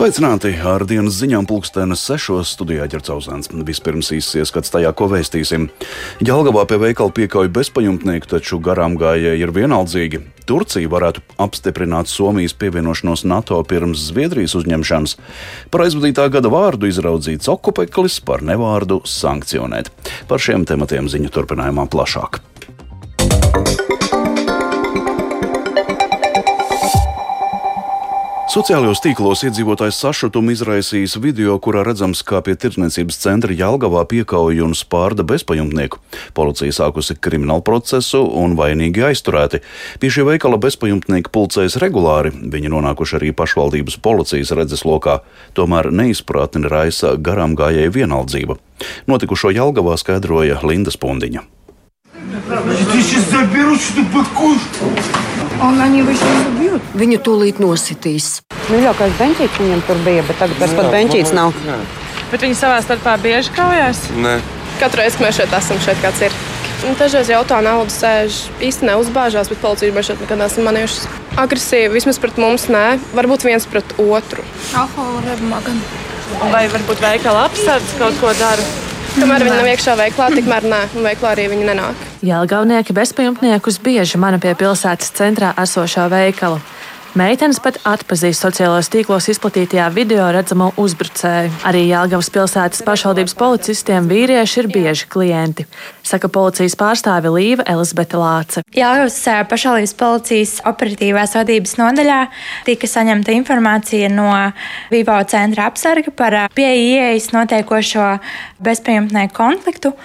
Sveicināti! Ar dienas ziņām pulkstenes sešos studijā ģercauzēns. Vispirms īsts ieskats tajā, ko vēstīsim. Jelgavā pie veikala piekauja bezpajumtnieku, taču garām gājēji ir vienaldzīgi. Turcija varētu apstiprināt Somijas pievienošanos NATO pirms Zviedrijas uzņemšanas. Par aizvadītā gada vārdu izraudzīts okupeklis, par nevārdu sankcionēt. Par šiem tematiem ziņu turpinājumā plašāk. Sociālajos tīklos iedzīvotājs sašutumu izraisījis video, kurā redzams, kā pie tirdzniecības centra Jālgavā piekauja un spārda bezpajumtnieku. Policija sākusi kriminālu procesu un vainīgi aizturēti. Pie šī veikala bezpajumtnieki pulcējas regulāri, viņi nonākuši arī pašvaldības policijas redzeslokā, tomēr neizpratni raisa garām gājēju vienaldzība. Notikušo Jālgavā skaidroja Linda Spundiņa. Un viņi viņus ubjūt. Viņu tūlīt nositīs. Mīļākais benčīts viņam tur bija, bet tagad vairs pat benčīts nav. Bet viņi savā starpā bieži kaujās. Nē, Katru reizi, kad mēs šeit esam, šeit kāds ir. Un Dažreiz jautā naudu sēž īsti neuzbāžās, bet policija mēs šeit nekad neesam manījuši. Agresīvi vismaz pret mums nē, varbūt viens pret otru. Alkohola rebumā gan. Vai varbūt veikala apsardz kaut ko dara? Kamēr viņi nav iekšā veiklā, tikmēr nē, un veiklā arī viņi nenāk. Jēlgavnieki bezpajumtniekus bieži mana pie pilsētas centrā esošā veikala. Meitenes pat atpazīst sociālajos tīklos izplatītajā video redzamo uzbrucēju. Arī Jēlgavas pilsētas pašvaldības policistiem vīrieši ir bieži klienti, saka policijas pārstāve Līva Elizabete Lāce. Jāgaujas pašvaldības policijas operatīvās vadības nodaļā tika saņemta informācija no Vivo centra apsarga par pie ieejas notiekošo bezpajumtnieku konfliktu.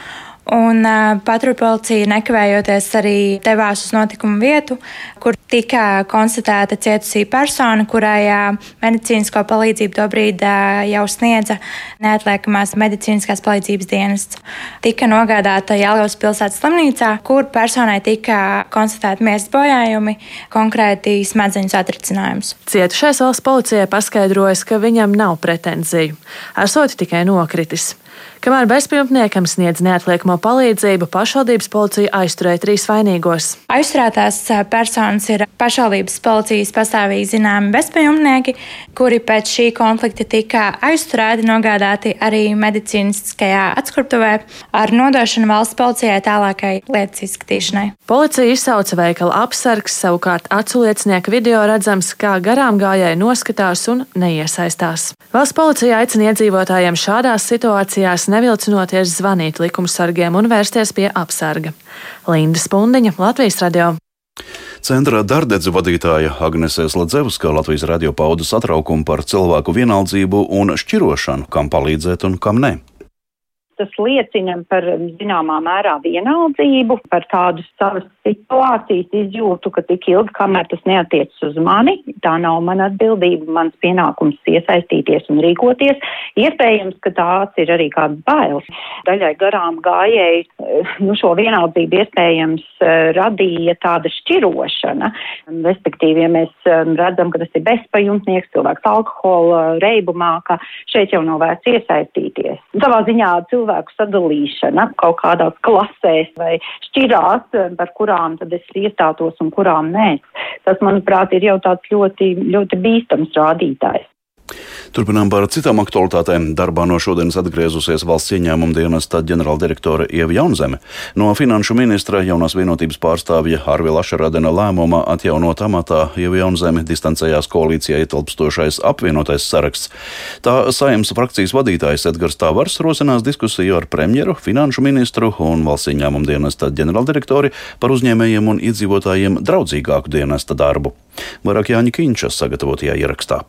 Un uh, patruļpolicija nekavējoties arī devās uz notikumu vietu, kur tika konstatēta cietusī persona, kurai uh, medicīnisko palīdzību tobrīd uh, jau sniedza neatliekamās medicīniskās palīdzības dienests. Tika nogādāta Jālgavas pilsētas slimnīcā, kur personai tika konstatēti miesas bojājumi, konkrēti smadzeņu satricinājums. Cietušais valsts policijai paskaidrojas, ka viņam nav pretenziju, esot tikai nokritis. Kamēr bezpajumtniekam sniedz neatliekamo palīdzību, pašvaldības policija aizturēja trīs vainīgos. Aizturētās personas ir pašvaldības policijas pastāvīgi zināmi bezpajumtnieki, kuri pēc šī konflikta tika aizturēti, nogādāti arī medicīniskajā atskruptuvē ar nodošanu valsts policijai tālākai lietas izskatīšanai. Policija izsauca veikala apsargs, savukārt aculiecinieka video redzams, kā garām gājēji noskatās un neiesaistās. Valsts policija aicina iedzīvotājiem šādās situācijās nevilcinoties zvanīt likumsargiem un vērsties pie apsarga. Linda Spundiņa, Latvijas radio. Centrā darbdedzu vadītāja Agnese Sladzevska Latvijas radio pauda satraukumu par cilvēku vienaldzību un šķirošanu, kam palīdzēt un kam ne. Tas liecina par zināmā mērā vienaldzību, par tādu savas situācijas izjūtu, ka tik ilgi, kamēr tas neatiecas uz mani, tā nav mana atbildība, mans pienākums iesaistīties un rīkoties. Iespējams, ka tās ir arī kādas bailes. Daļai garām gājēji nu, šo vienaldzību iespējams radīja tāda šķirošana. Respektīvi, ja mēs redzam, ka tas ir bezpajumtnieks, cilvēks alkohola reibumā, ka šeit jau nav vērts iesaistīties. Savā ziņā cilvēku sadalīšana kaut kādās klasēs vai šķirās, par kurām tad es iestātos un kurām nē. Tas, manuprāt, ir jau tāds ļoti, ļoti bīstams rādītājs. Turpinām par citām aktualitātēm. Darbā no šodienas atgriezusies valsts ieņēmuma dienesta ģenerāldirektore Ieva Jaunzeme. No finanšu ministra jaunās vienotības pārstāvja Arvila Ašaradena lēmuma atjaunot amatā Ieva Jaunzeme distancējās koalīcijā ietilpstošais apvienotais saraksts. Tā saimnes frakcijas vadītājs Edgars Tāvars rosinās diskusiju ar premjeru, finanšu ministru un valsts ieņēmuma dienesta ģenerāldirektori par uzņēmējiem un iedzīvotājiem draudzīgāku dienesta darbu. Vairāk Jāņa Kīņšas sagatavotajā ierakstā.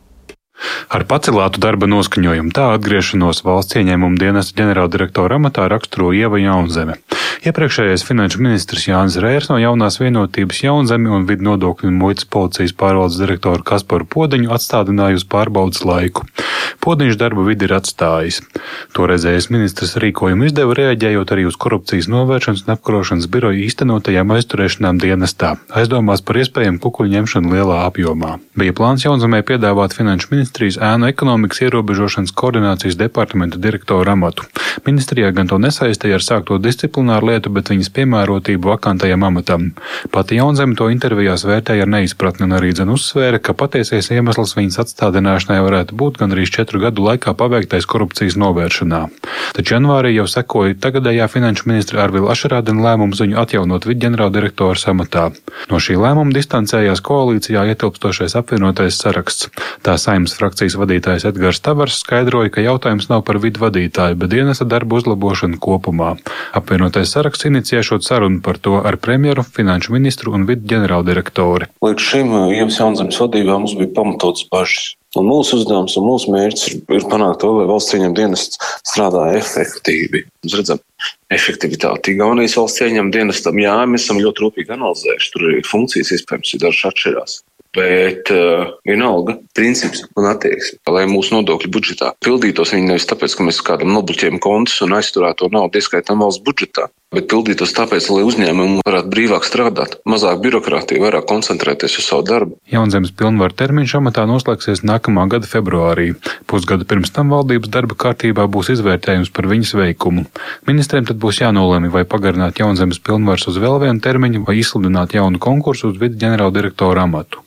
Ar pacelātu darba noskaņojumu tā atgriešanos valsts ieņēmuma dienesta ģenerāldirektora amatā raksturo Ieva Jaunzeme. Iepriekšējais finanšu ministrs Jānis Rērs no jaunās vienotības Jaunzemi un vidu nodokļu un muitas policijas pārvaldes direktoru Kasparu Podeņu atstādināja uz pārbaudas laiku. Podiņš darba vidi ir atstājis. Toreizējais ministrs rīkojumu izdeva reaģējot arī uz korupcijas novēršanas un apkarošanas biroja īstenotajām aizturēšanām dienestā, aizdomās par iespējamu kukuļu ņemšanu lielā apjomā. Bija plāns Jaunzemē piedāvāt finanšu ministrijas ēnu ekonomikas ierobežošanas koordinācijas departamenta direktora amatu. Ministrijā gan to nesaistīja ar sākto disciplināru lietu, bet viņas piemērotību vakantajam amatam. Pati Jaunzeme to intervijās vērtēja ar neizpratni un arī dzen uzsvēra, ka patiesais iemesls viņas atstādināšanai varētu būt gandrīz četru gadu laikā paveiktais korupcijas novēršanā. Taču janvārī jau sekoja tagadējā finanšu ministra Arvila Ašarādena lēmums viņu atjaunot vidģenerāldirektora samatā. No šī lēmuma distancējās koalīcijā ietilpstošais apvienotais saraksts. Tā saimnes frakcijas vadītājs Edgars Tavars skaidroja, ka jautājums nav par vidu vadītāju, bet dienesta darbu uzlabošanu kopumā. Apvienotais saraksts inicijēšot sarunu par to ar premjeru, finanšu ministru un vidu ģenerāldirektori. Līdz šim Ievas Jaunzemes vadībā mums bija pamatots bažas. Un mūsu uzdevums un mūsu mērķis ir, ir panākt to, lai valsts cieņam dienests strādā efektīvi. Mēs redzam, efektivitāti. Igaunijas valsts cieņam dienestam, jā, mēs esam ļoti rūpīgi analizējuši. Tur ir funkcijas, iespējams, ir dažas atšķirās. Bet uh, vienalga, princips un attieksme, lai mūsu nodokļu budžetā pildītos, viņi nevis tāpēc, ka mēs kādam nobloķējam kontus un aizturēto naudu ieskaitām valsts budžetā, bet pildītos tāpēc, lai uzņēmumi varētu brīvāk strādāt, mazāk birokrātija, vairāk koncentrēties uz savu darbu. Jaunzemes pilnvaru termiņš amatā noslēgsies nākamā gada februārī. Pusgadu pirms tam valdības darba kārtībā būs izvērtējums par viņas veikumu. Ministriem tad būs jānolēma, vai pagarināt Jaunzemes pilnvaras uz vēl vienu termiņu vai izsludināt jaunu konkursu uz vidu ģenerāldirektora amatu.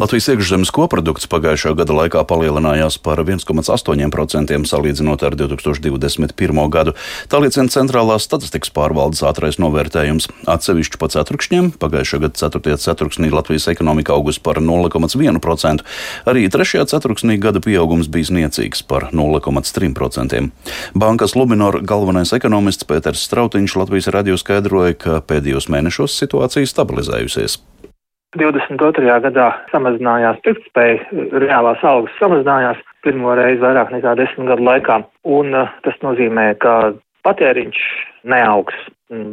Latvijas iekšzemes koprodukts pagājušā gada laikā palielinājās par 1,8% salīdzinot ar 2021. gadu. Tā liecina Centrālās statistikas pārvaldes ātrais novērtējums. Atsevišķi pa ceturkšņiem pagājušā gada 4. ceturksnī Latvijas ekonomika augus par 0,1%. Arī 3. ceturksnī gada pieaugums bija niecīgs par 0,3%. Bankas Luminor galvenais ekonomists Pēters Strautiņš Latvijas radio skaidroja, ka pēdējos mēnešos situācija stabilizējusies. 22. gadā samazinājās pirktspēja, reālās algas samazinājās pirmo reizi vairāk nekā desmit gadu laikā, un uh, tas nozīmē, ka patēriņš neaugs,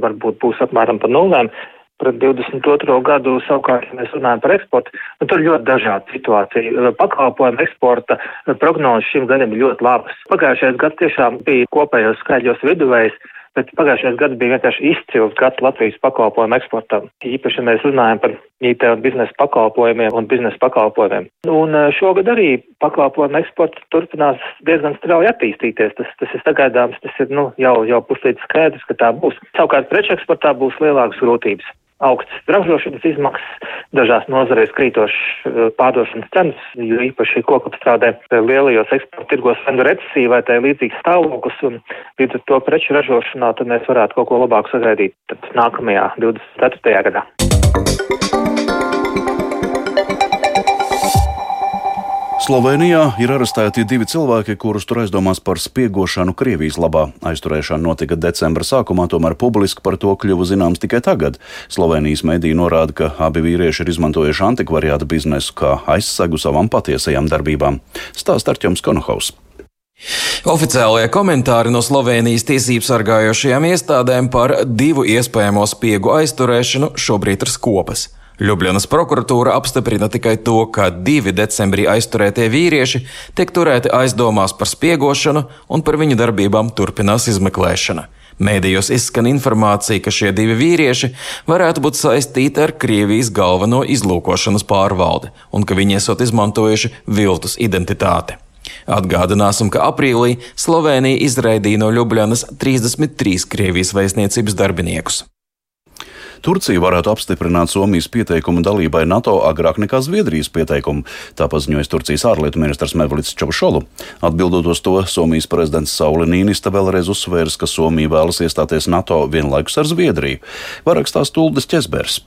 varbūt būs apmēram pa nulēm. Pret 22. gadu savukārt, ja mēs runājam par eksportu, nu, tur ļoti dažāda situācija. Pakalpojumu eksporta prognozes šim gadam ir ļoti labas. Pagājušais gads tiešām bija kopējos skaidros viduvējs, bet pagājušais gads bija vienkārši izcils gads Latvijas pakalpojumu eksportam. Īpaši mēs runājam par IT un biznesa pakalpojumiem un biznesa pakalpojumiem. Un šogad arī pakalpojumu eksports turpinās diezgan strauji attīstīties. Tas, tas ir sagaidāms, tas ir nu, jau, jau puslīdz skaidrs, ka tā būs. Savukārt preču eksportā būs lielākas grūtības augstas ražošanas izmaksas, dažās nozarēs krītošas pārdošanas cenas, jo īpaši kokapstrādē lielajos eksporta tirgos fendu recesija vai tā līdzīgs stāvoklis, un līdz ar to preču ražošanā tad mēs varētu kaut ko labāku sagaidīt nākamajā 24. gadā. Slovenijā ir arestēti divi cilvēki, kurus tur aizdomās par spiegošanu Krievijas labā. Aizturēšana notika decembra sākumā, tomēr publiski par to kļuva zināms tikai tagad. Slovenijas mediji norāda, ka abi vīrieši ir izmantojuši antikvariāta biznesu kā aizsegu savām patiesajām darbībām. Stāst Arķoms Konohaus. Oficiālie komentāri no Slovenijas tiesību sargājošajām iestādēm par divu iespējamo spiegu aizturēšanu šobrīd ir skopas. Ljubljanas prokuratūra apstiprina tikai to, ka divi decembrī aizturētie vīrieši tiek turēti aizdomās par spiegošanu un par viņu darbībām turpinās izmeklēšana. Mēdījos izskan informācija, ka šie divi vīrieši varētu būt saistīti ar Krievijas galveno izlūkošanas pārvaldi un ka viņi esot izmantojuši viltus identitāti. Atgādināsim, ka aprīlī Slovenija izraidīja no Ljubljanas 33 Krievijas vēstniecības darbiniekus. Turcija varētu apstiprināt Somijas pieteikumu dalībai NATO agrāk nekā Zviedrijas pieteikumu, tā paziņoja Turcijas ārlietu ministrs Mevlits Čaušolu. Atbildot uz to, Somijas prezidents Sauli Nīnista vēlreiz uzsvērs, ka Somija vēlas iestāties NATO vienlaikus ar Zviedriju. Varakstās Tuldis Česbers.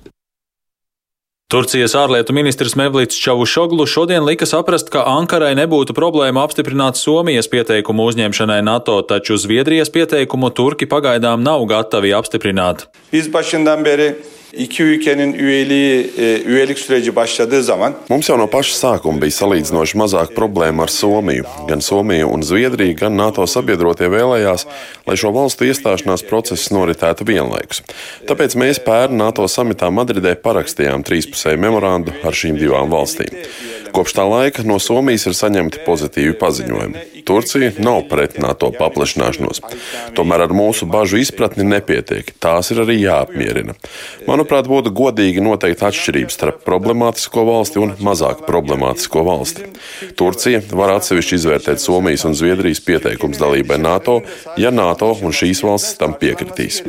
Turcijas ārlietu ministrs Mevlīts Čavušoglu šodien lika saprast, ka Ankarai nebūtu problēma apstiprināt Somijas pieteikumu uzņemšanai NATO, taču Zviedrijas pieteikumu Turki pagaidām nav gatavi apstiprināt. İki ülkenin üyeliği, üyelik süreci başladığı zaman Mums jau no paša sākuma bija salīdzinoši mazāk problēmu ar Somiju. Gan Somija un Zviedrija, gan NATO sabiedrotie vēlējās, lai šo valstu iestāšanās process noritētu vienlaikus. Tāpēc mēs pērn NATO samitā Madridē parakstījām trīspusēju memorandu ar šīm divām valstīm. Kopš tā laika no Somijas ir saņemti pozitīvi paziņojumi. Turcija nav pret NATO paplašināšanos. Tomēr ar mūsu bažu izpratni nepietiek. Tās ir arī jāapmierina. Manuprāt, būtu godīgi noteikt atšķirības starp problemātisko valsti un mazāk problemātisko valsti. Turcija var atsevišķi izvērtēt Somijas un Zviedrijas pieteikums dalībai NATO, ja NATO un šīs valstis tam piekritīs.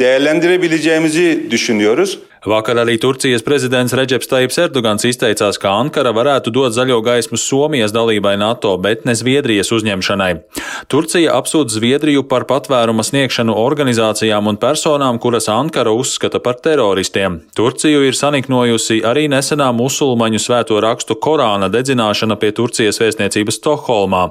Vakar arī Turcijas prezidents Reģeps Taips Erdogans izteicās, ka Ankara varētu dot zaļo gaismu Somijas dalībai NATO, bet ne Zviedrijas uzņemšanai. Turcija apsūdz Zviedriju par patvēruma sniegšanu organizācijām un personām, kuras Ankara uzskata par teroristiem. Turciju ir saniknojusi arī nesenā musulmaņu svēto rakstu Korāna dedzināšana pie Turcijas vēstniecības Stokholmā.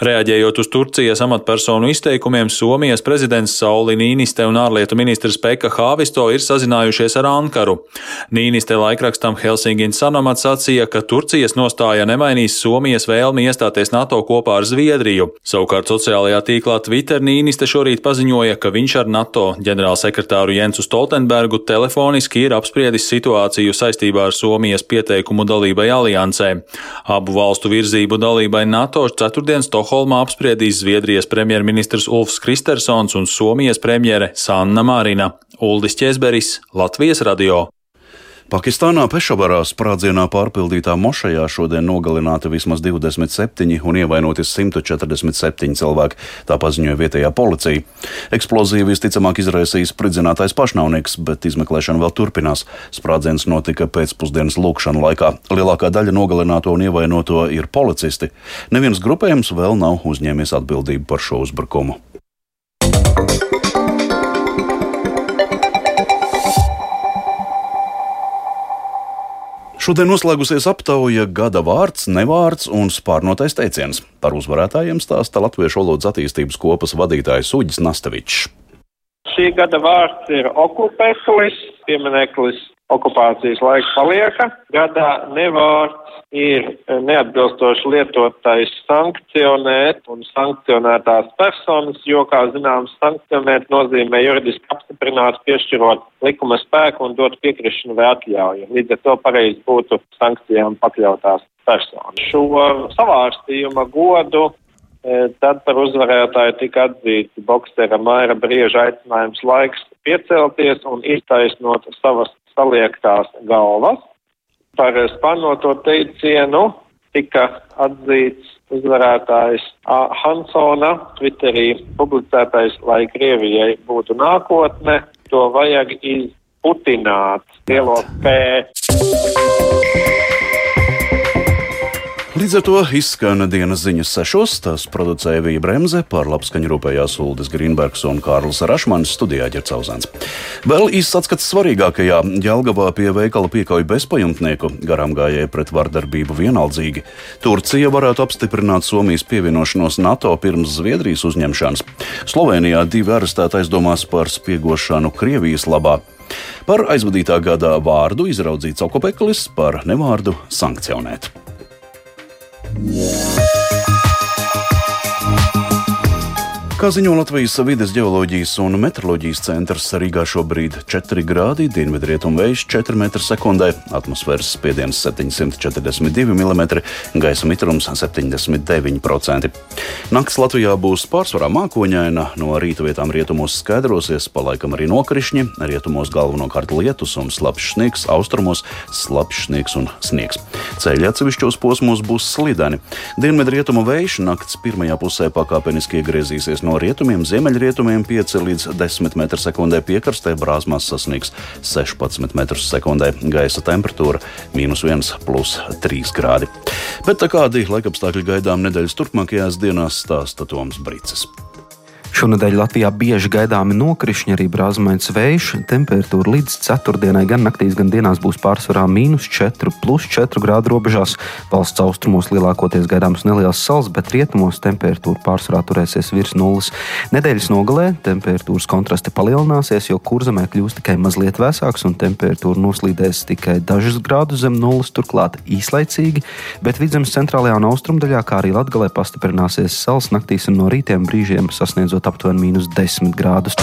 Reaģējot uz Turcijas amatpersonu izteikumiem, Somijas prezidents Sauli Nīniste un ārlietu ministrs Pekka Hāvisto ir sazinājušies ar Ankara. Ankaru. Nīniste laikrakstam Helsingin Sanomat sacīja, ka Turcijas nostāja nemainīs Somijas vēlmi iestāties NATO kopā ar Zviedriju. Savukārt sociālajā tīklā Twitter Nīniste šorīt paziņoja, ka viņš ar NATO ģenerālsekretāru Jensu Stoltenbergu telefoniski ir apspriedis situāciju saistībā ar Somijas pieteikumu dalībai aliansē. Abu valstu virzību dalībai NATO ceturtdien Stokholmā apspriedīs Zviedrijas premjerministrs Ulfs Kristersons un Somijas premjere Sanna Marina. Uldis Česberis, Latvijas radio. Pakistānā Pešavarā sprādzienā pārpildītā mošajā šodien nogalināti vismaz 27 un ievainoti 147 cilvēki, tā paziņoja vietējā policija. Eksploziju visticamāk izraisījis spridzinātais pašnāvnieks, bet izmeklēšana vēl turpinās. Sprādziens notika pēcpusdienas lūkšanu laikā. Lielākā daļa nogalināto un ievainoto ir policisti. Neviens grupējums vēl nav uzņēmies atbildību par šo uzbrukumu. Šodien noslēgusies aptauja gada vārds, nevārds un spārnotais teiciens. Par uzvarētājiem stāsta Latviešu valodas attīstības kopas vadītājs Uģis Nastavičs. Šī gada vārds ir okupēklis, piemineklis okupācijas laika palieka. Gadā nevārds ir neatbilstoši lietotais sankcionēt un sankcionētās personas, jo, kā zināms, sankcionēt nozīmē juridiski apstiprināt, piešķirot likuma spēku un dot piekrišanu vai atļauju. Līdz ar to pareizi būtu sankcijām pakļautās personas. Šo savārstījumu godu e, Tad par uzvarētāju tika atzīts boksera Maira Brieža aicinājums laiks piecelties un iztaisnot savas saliektās galvas. Par spanoto teicienu tika atzīts uzvarētājs Hansona, Twitterī publicētais, lai Krievijai būtu nākotne, to vajag izputināt, lielo P. Līdz ar to izskan dienas ziņas sešos. Tās producēja Vija Bremse, par labskaņu rūpējās Uldis Grīnbergs un Kārlis Rašmans studijā ģercauzēns. Vēl īsts atskats svarīgākajā - Jelgavā pie veikala piekauja bezpajumtnieku, garām gājēja pret vardarbību vienaldzīgi. Turcija varētu apstiprināt Somijas pievienošanos NATO pirms Zviedrijas uzņemšanas. Slovenijā divi arestēti aizdomās par spiegošanu Krievijas labā. Par aizvadītā gada vārdu izraudzīts okupeklis, par nevārdu sankcionēt. Yeah. Kā ziņo Latvijas vides geoloģijas un meteoroloģijas centrs, Rīgā šobrīd 4 grādi, dienvidrietumu vējš 4 m2, atmosfēras spiediens 742 mm, gaisa mitrums 79%. Nakts Latvijā būs pārsvarā mākoņaina, no rīta vietām rietumos skaidrosies, palaikam arī nokrišņi, rietumos galvenokārt lietus un slapjš sniegs, austrumos slapjš sniegs un sniegs. Ceļi atsevišķos posmos būs slideni. Dienvidrietumu vējš nakts pirmajā pusē pakāpeniski iegriezīsies no no rietumiem, ziemeļrietumiem 5 līdz 10 m2 piekrastē brāzmās sasniegs 16 m2. Gaisa temperatūra - minus 1,3 grādi. Bet kādi laikapstākļi gaidām nedēļas turpmākajās dienās stāsta Toms Brīcis. Šonadēļ Latvijā bieži gaidāmi nokrišņi, arī brāzmains vējš. Temperatūra līdz ceturtdienai gan naktīs, gan dienās būs pārsvarā mīnus 4, plus 4 grādu robežās. Valsts austrumos lielākoties gaidāms neliels sals, bet rietumos temperatūra pārsvarā turēsies virs nulles. Nedēļas nogalē temperatūras kontrasti palielināsies, jo kurzemē kļūs tikai mazliet vēsāks un temperatūra noslīdēs tikai dažus grādus zem nulles, turklāt īslaicīgi, bet vidzemes centrālajā un austrumdaļā, kā arī Latgalē, pastiprināsies sals naktīs un no rītiem brīžiem sasniedzot aptuveni mīnus 10 grādus.